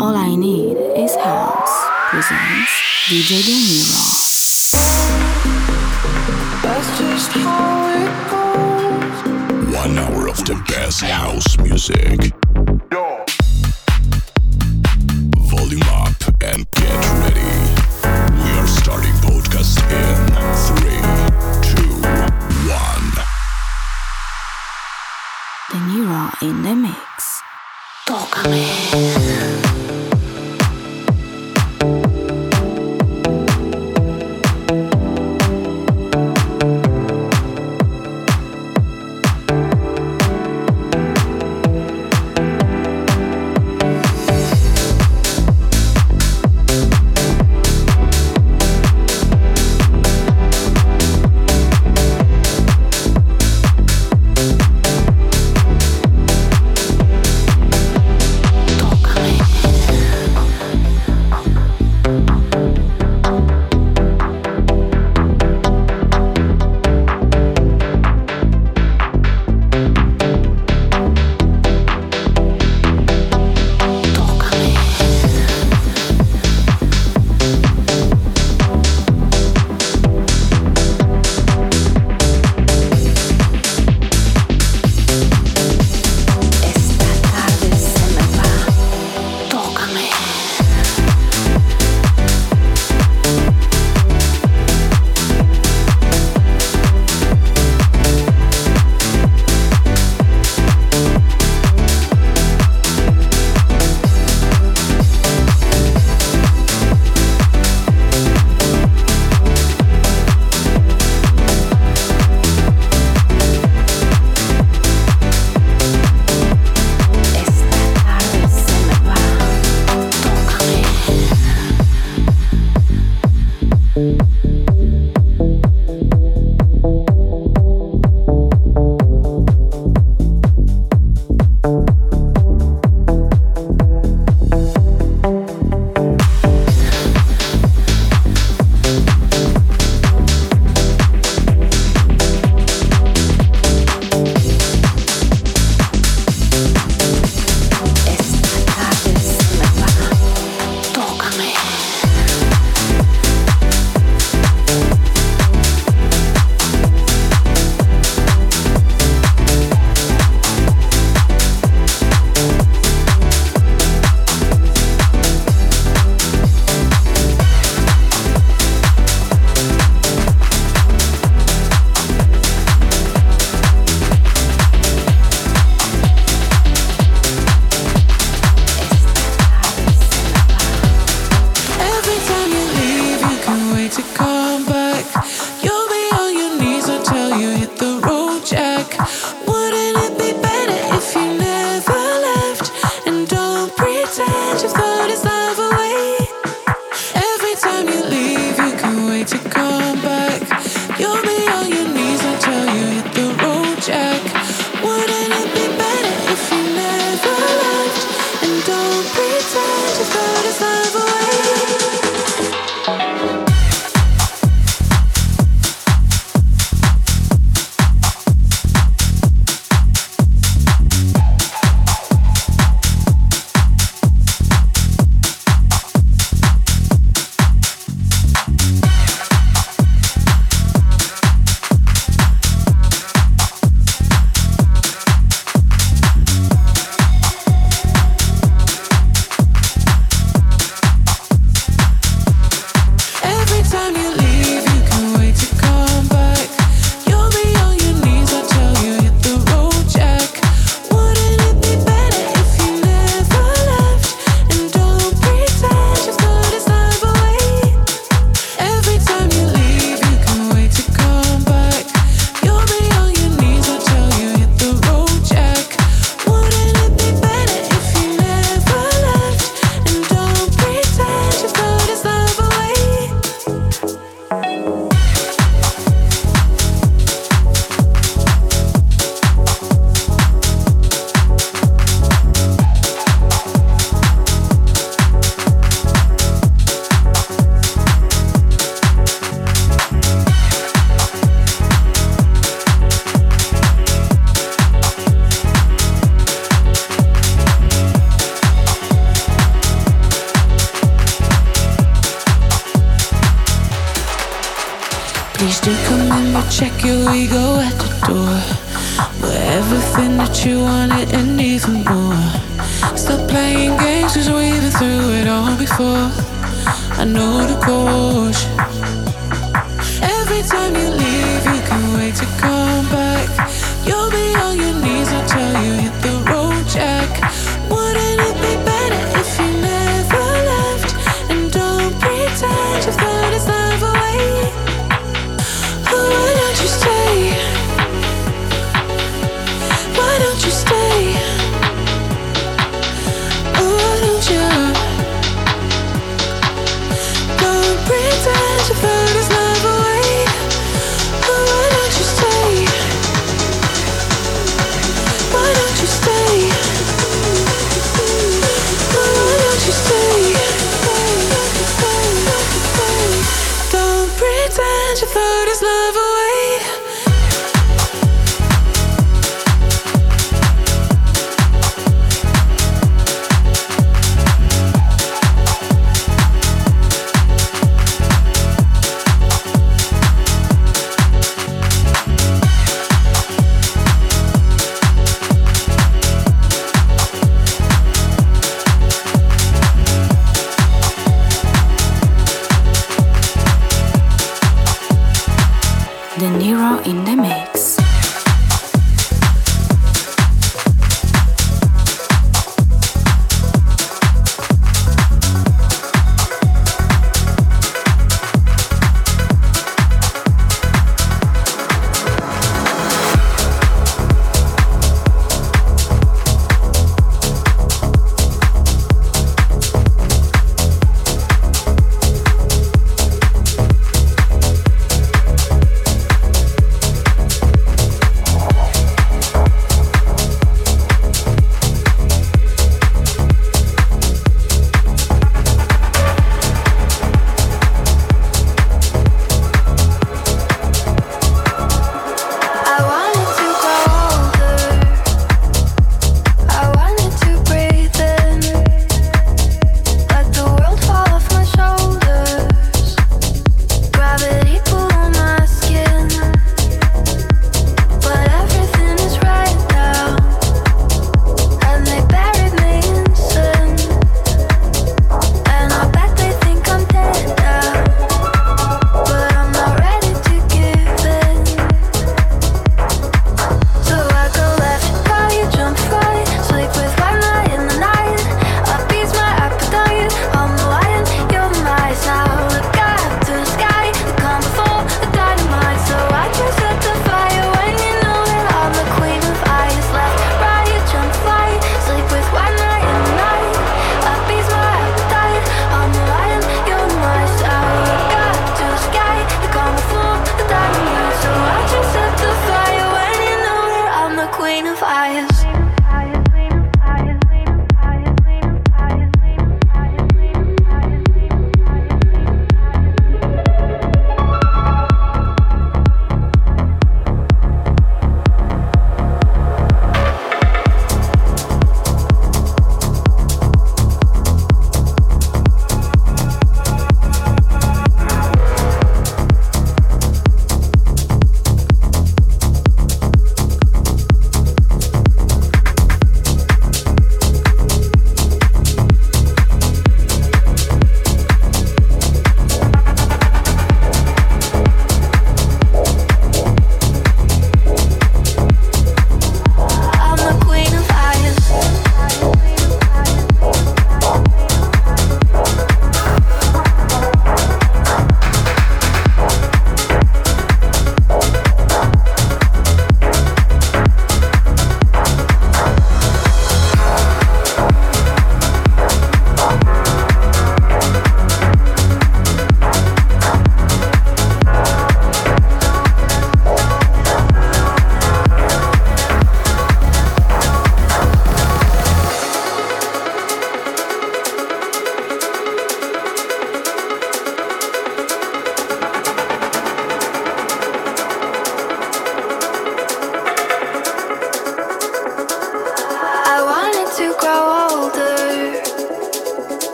All I Need is House presents DJ De Niro. That's just how it goes. One hour of the best house music.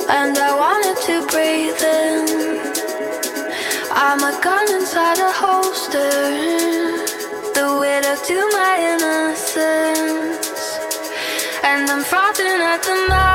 and I wanted to breathe in. I'm a gun inside a holster, the widow to my innocence, and I'm frothing at the mouth.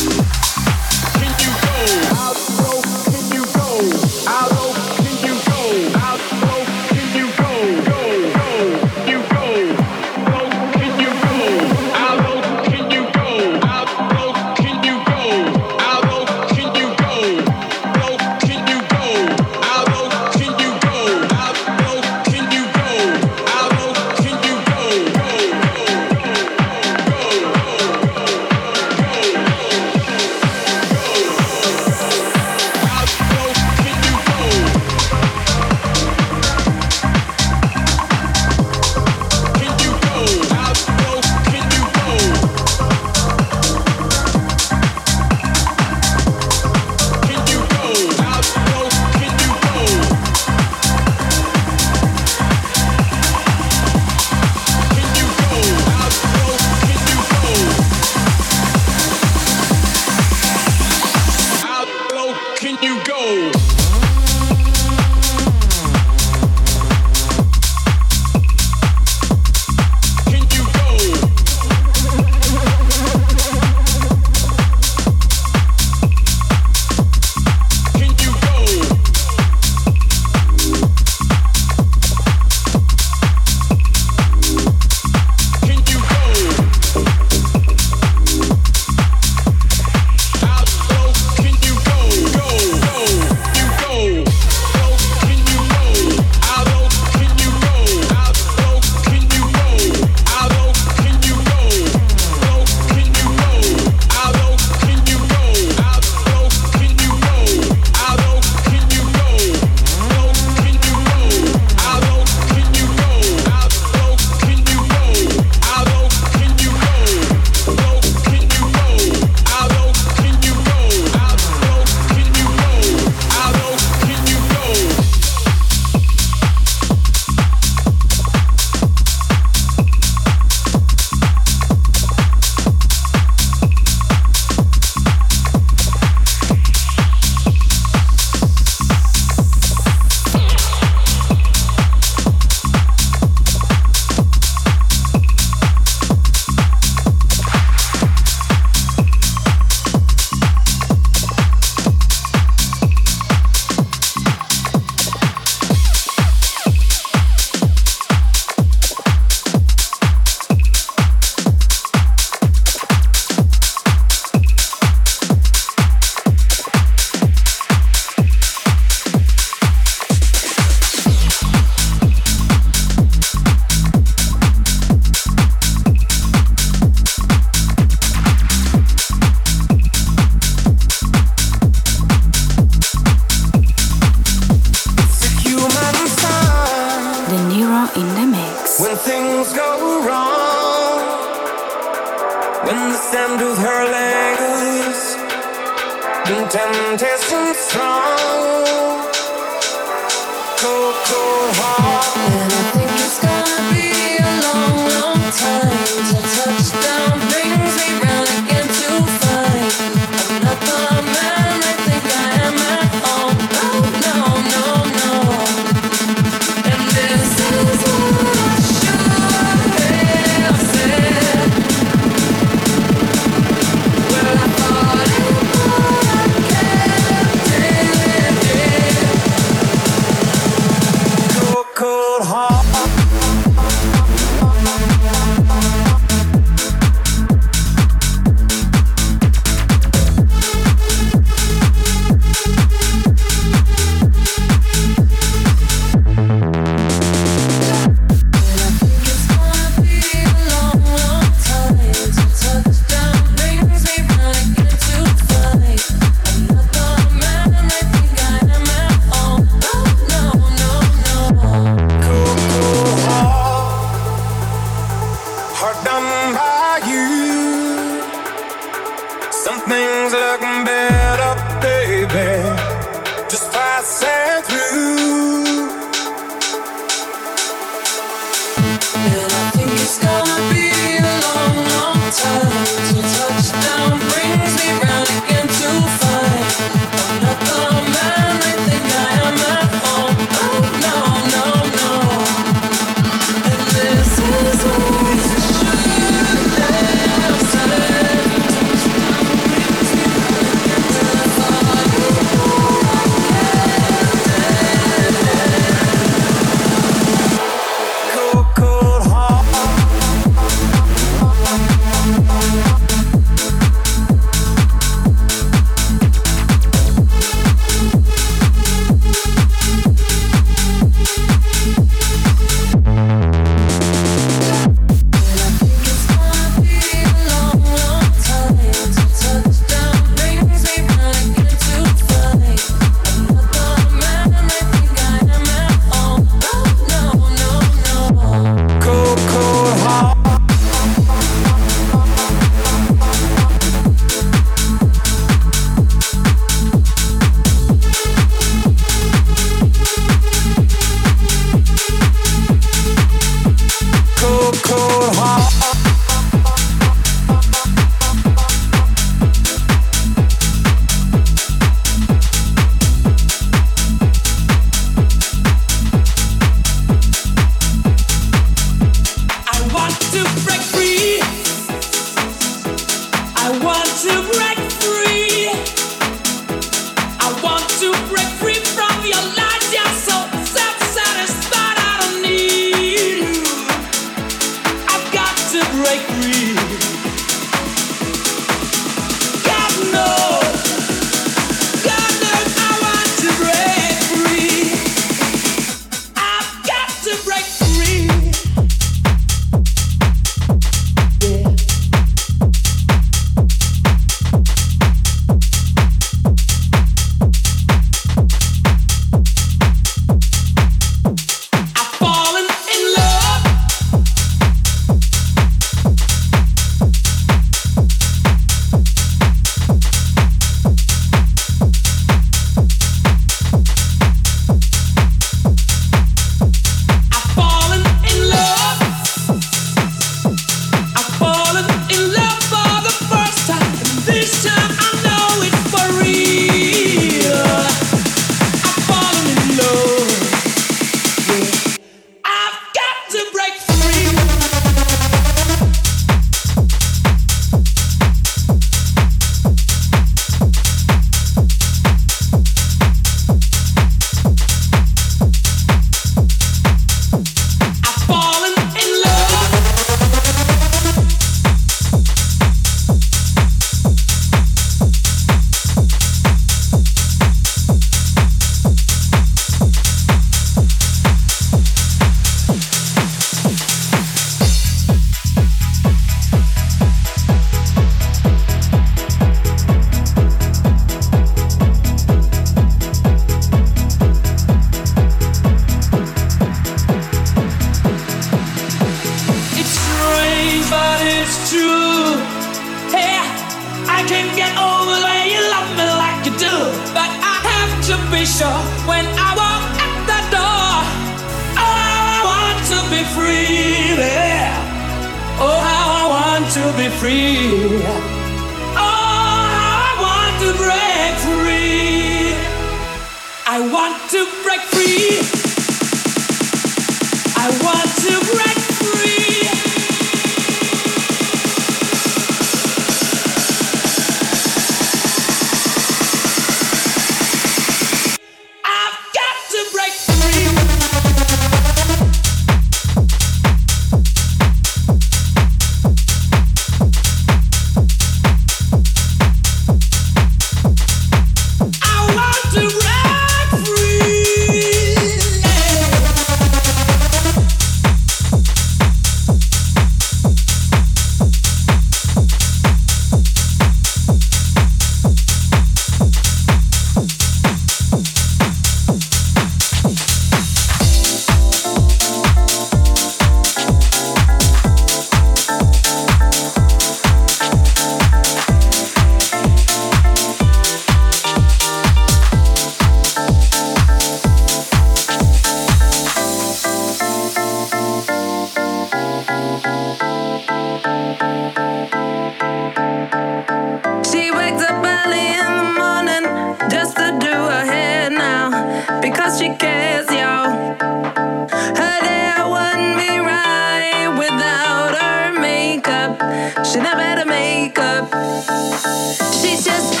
She's just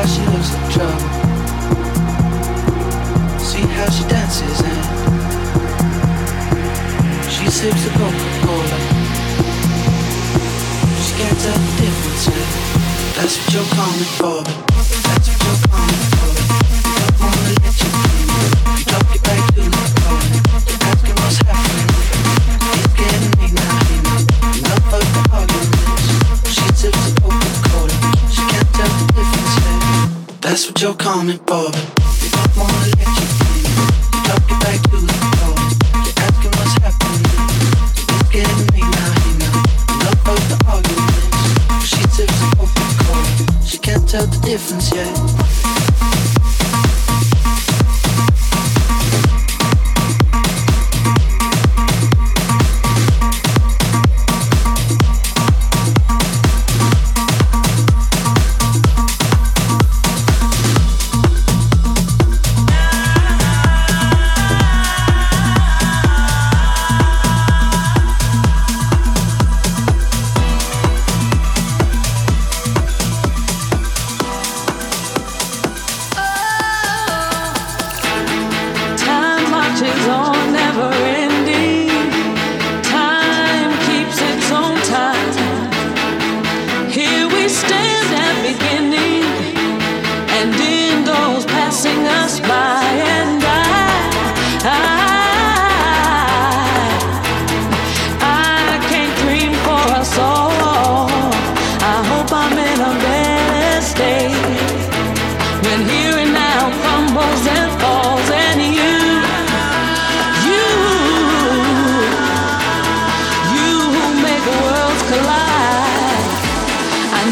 how she looks in trouble. See how she dances and she sips a Coca-Cola. She can't tell the difference. And that's what you're calling for. coming, Bob.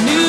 new